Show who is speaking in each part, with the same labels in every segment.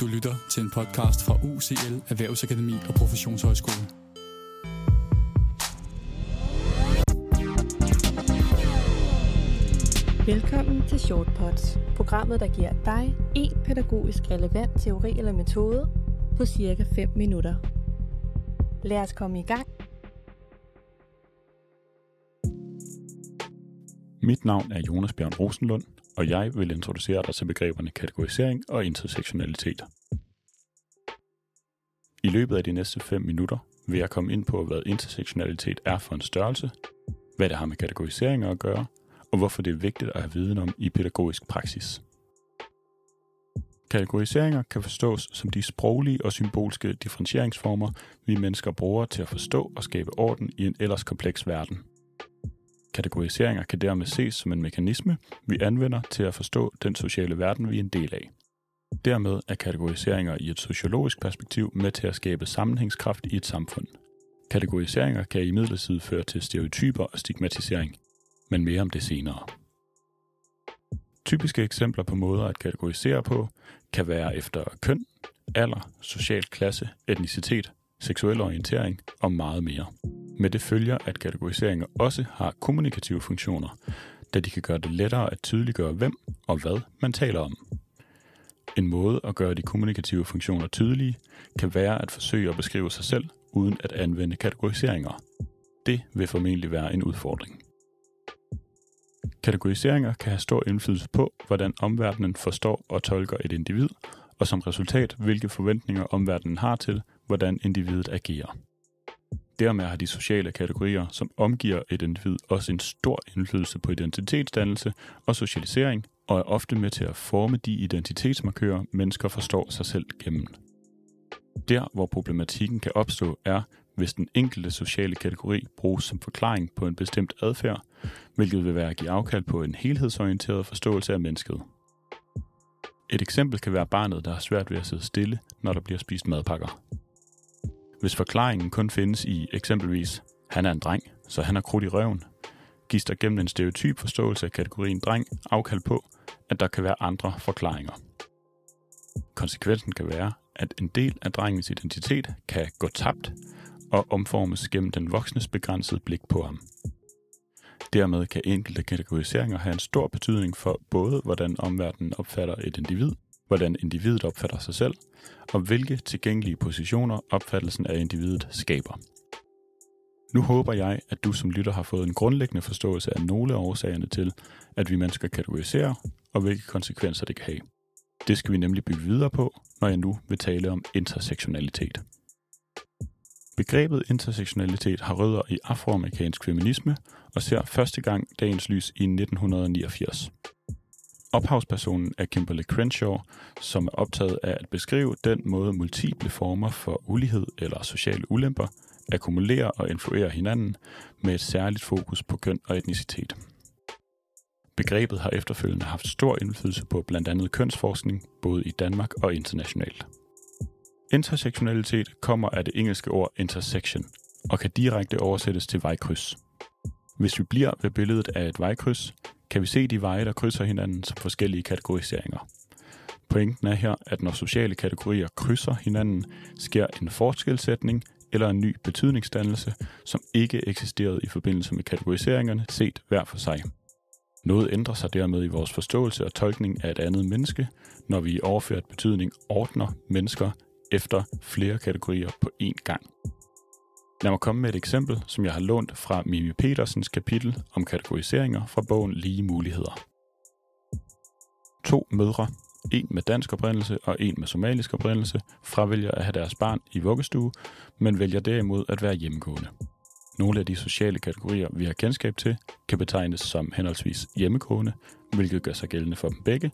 Speaker 1: Du lytter til en podcast fra UCL Erhvervsakademi og Professionshøjskole.
Speaker 2: Velkommen til Shortpods, programmet, der giver dig en pædagogisk relevant teori eller metode på cirka 5 minutter. Lad os komme i gang.
Speaker 3: Mit navn er Jonas Bjørn Rosenlund, og jeg vil introducere dig til begreberne kategorisering og intersektionalitet. I løbet af de næste 5 minutter vil jeg komme ind på, hvad intersektionalitet er for en størrelse, hvad det har med kategoriseringer at gøre, og hvorfor det er vigtigt at have viden om i pædagogisk praksis. Kategoriseringer kan forstås som de sproglige og symbolske differentieringsformer, vi mennesker bruger til at forstå og skabe orden i en ellers kompleks verden. Kategoriseringer kan dermed ses som en mekanisme, vi anvender til at forstå den sociale verden, vi er en del af. Dermed er kategoriseringer i et sociologisk perspektiv med til at skabe sammenhængskraft i et samfund. Kategoriseringer kan i midlertid føre til stereotyper og stigmatisering, men mere om det senere. Typiske eksempler på måder at kategorisere på kan være efter køn, alder, social klasse, etnicitet, seksuel orientering og meget mere. Med det følger, at kategoriseringer også har kommunikative funktioner, da de kan gøre det lettere at tydeliggøre, hvem og hvad man taler om. En måde at gøre de kommunikative funktioner tydelige kan være at forsøge at beskrive sig selv uden at anvende kategoriseringer. Det vil formentlig være en udfordring. Kategoriseringer kan have stor indflydelse på, hvordan omverdenen forstår og tolker et individ, og som resultat, hvilke forventninger omverdenen har til, hvordan individet agerer. Dermed har de sociale kategorier, som omgiver et individ, også en stor indflydelse på identitetsdannelse og socialisering, og er ofte med til at forme de identitetsmarkører, mennesker forstår sig selv gennem. Der, hvor problematikken kan opstå, er, hvis den enkelte sociale kategori bruges som forklaring på en bestemt adfærd, hvilket vil være at give afkald på en helhedsorienteret forståelse af mennesket. Et eksempel kan være barnet, der har svært ved at sidde stille, når der bliver spist madpakker. Hvis forklaringen kun findes i eksempelvis, han er en dreng, så han har krudt i røven, gives der gennem en stereotyp forståelse af kategorien dreng afkald på, at der kan være andre forklaringer. Konsekvensen kan være, at en del af drengens identitet kan gå tabt og omformes gennem den voksnes begrænsede blik på ham. Dermed kan enkelte kategoriseringer have en stor betydning for både, hvordan omverdenen opfatter et individ, hvordan individet opfatter sig selv, og hvilke tilgængelige positioner opfattelsen af individet skaber. Nu håber jeg, at du som lytter har fået en grundlæggende forståelse af nogle af årsagerne til, at vi mennesker kategoriserer, og hvilke konsekvenser det kan have. Det skal vi nemlig bygge videre på, når jeg nu vil tale om intersektionalitet. Begrebet intersektionalitet har rødder i afroamerikansk feminisme og ser første gang dagens lys i 1989. Ophavspersonen er Kimberly Crenshaw, som er optaget af at beskrive den måde multiple former for ulighed eller sociale ulemper akkumulerer og influerer hinanden med et særligt fokus på køn og etnicitet. Begrebet har efterfølgende haft stor indflydelse på blandt andet kønsforskning, både i Danmark og internationalt. Intersektionalitet kommer af det engelske ord intersection og kan direkte oversættes til vejkryds. Hvis vi bliver ved billedet af et vejkryds, kan vi se de veje, der krydser hinanden som forskellige kategoriseringer. Pointen er her, at når sociale kategorier krydser hinanden, sker en forskelsætning eller en ny betydningsdannelse, som ikke eksisterede i forbindelse med kategoriseringerne set hver for sig. Noget ændrer sig dermed i vores forståelse og tolkning af et andet menneske, når vi i overført betydning ordner mennesker efter flere kategorier på én gang. Lad mig komme med et eksempel, som jeg har lånt fra Mimi Petersens kapitel om kategoriseringer fra bogen Lige Muligheder. To mødre, en med dansk oprindelse og en med somalisk oprindelse, fravælger at have deres barn i vuggestue, men vælger derimod at være hjemmegående. Nogle af de sociale kategorier, vi har kendskab til, kan betegnes som henholdsvis hjemmegående, hvilket gør sig gældende for dem begge,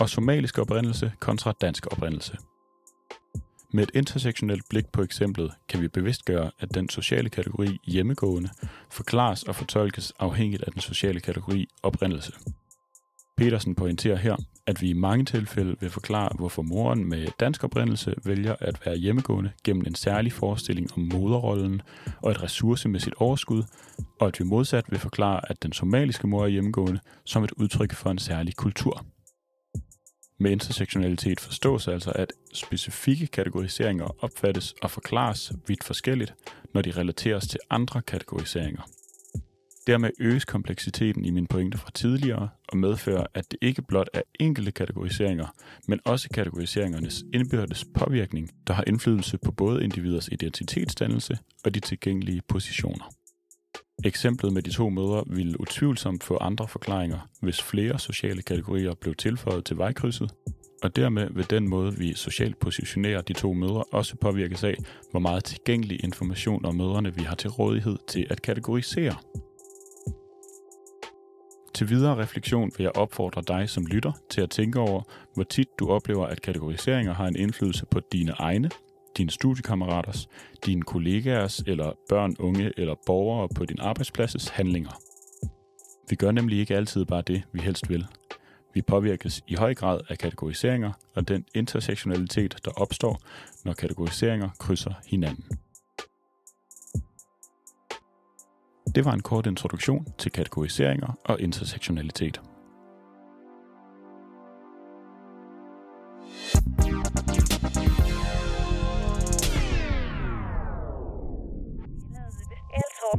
Speaker 3: og somalisk oprindelse kontra dansk oprindelse – med et intersektionelt blik på eksemplet kan vi bevidstgøre, at den sociale kategori hjemmegående forklares og fortolkes afhængigt af den sociale kategori oprindelse. Petersen pointerer her, at vi i mange tilfælde vil forklare, hvorfor moren med dansk oprindelse vælger at være hjemmegående gennem en særlig forestilling om moderrollen og et ressourcemæssigt overskud, og at vi modsat vil forklare, at den somaliske mor er hjemmegående som et udtryk for en særlig kultur. Med intersektionalitet forstås altså, at specifikke kategoriseringer opfattes og forklares vidt forskelligt, når de relateres til andre kategoriseringer. Dermed øges kompleksiteten i min pointe fra tidligere og medfører, at det ikke blot er enkelte kategoriseringer, men også kategoriseringernes indbyrdes påvirkning, der har indflydelse på både individers identitetsdannelse og de tilgængelige positioner. Eksemplet med de to mødre ville utvivlsomt få andre forklaringer, hvis flere sociale kategorier blev tilføjet til vejkrydset, og dermed vil den måde, vi socialt positionerer de to mødre, også påvirkes af, hvor meget tilgængelig information om mødrene vi har til rådighed til at kategorisere. Til videre refleksion vil jeg opfordre dig som lytter til at tænke over, hvor tit du oplever, at kategoriseringer har en indflydelse på dine egne, dine studiekammeraters, dine kollegaers eller børn, unge eller borgere på din arbejdspladses handlinger. Vi gør nemlig ikke altid bare det, vi helst vil. Vi påvirkes i høj grad af kategoriseringer og den intersektionalitet, der opstår, når kategoriseringer krydser hinanden. Det var en kort introduktion til kategoriseringer og intersektionalitet.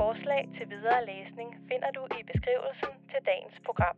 Speaker 2: Forslag til videre læsning finder du i beskrivelsen til dagens program.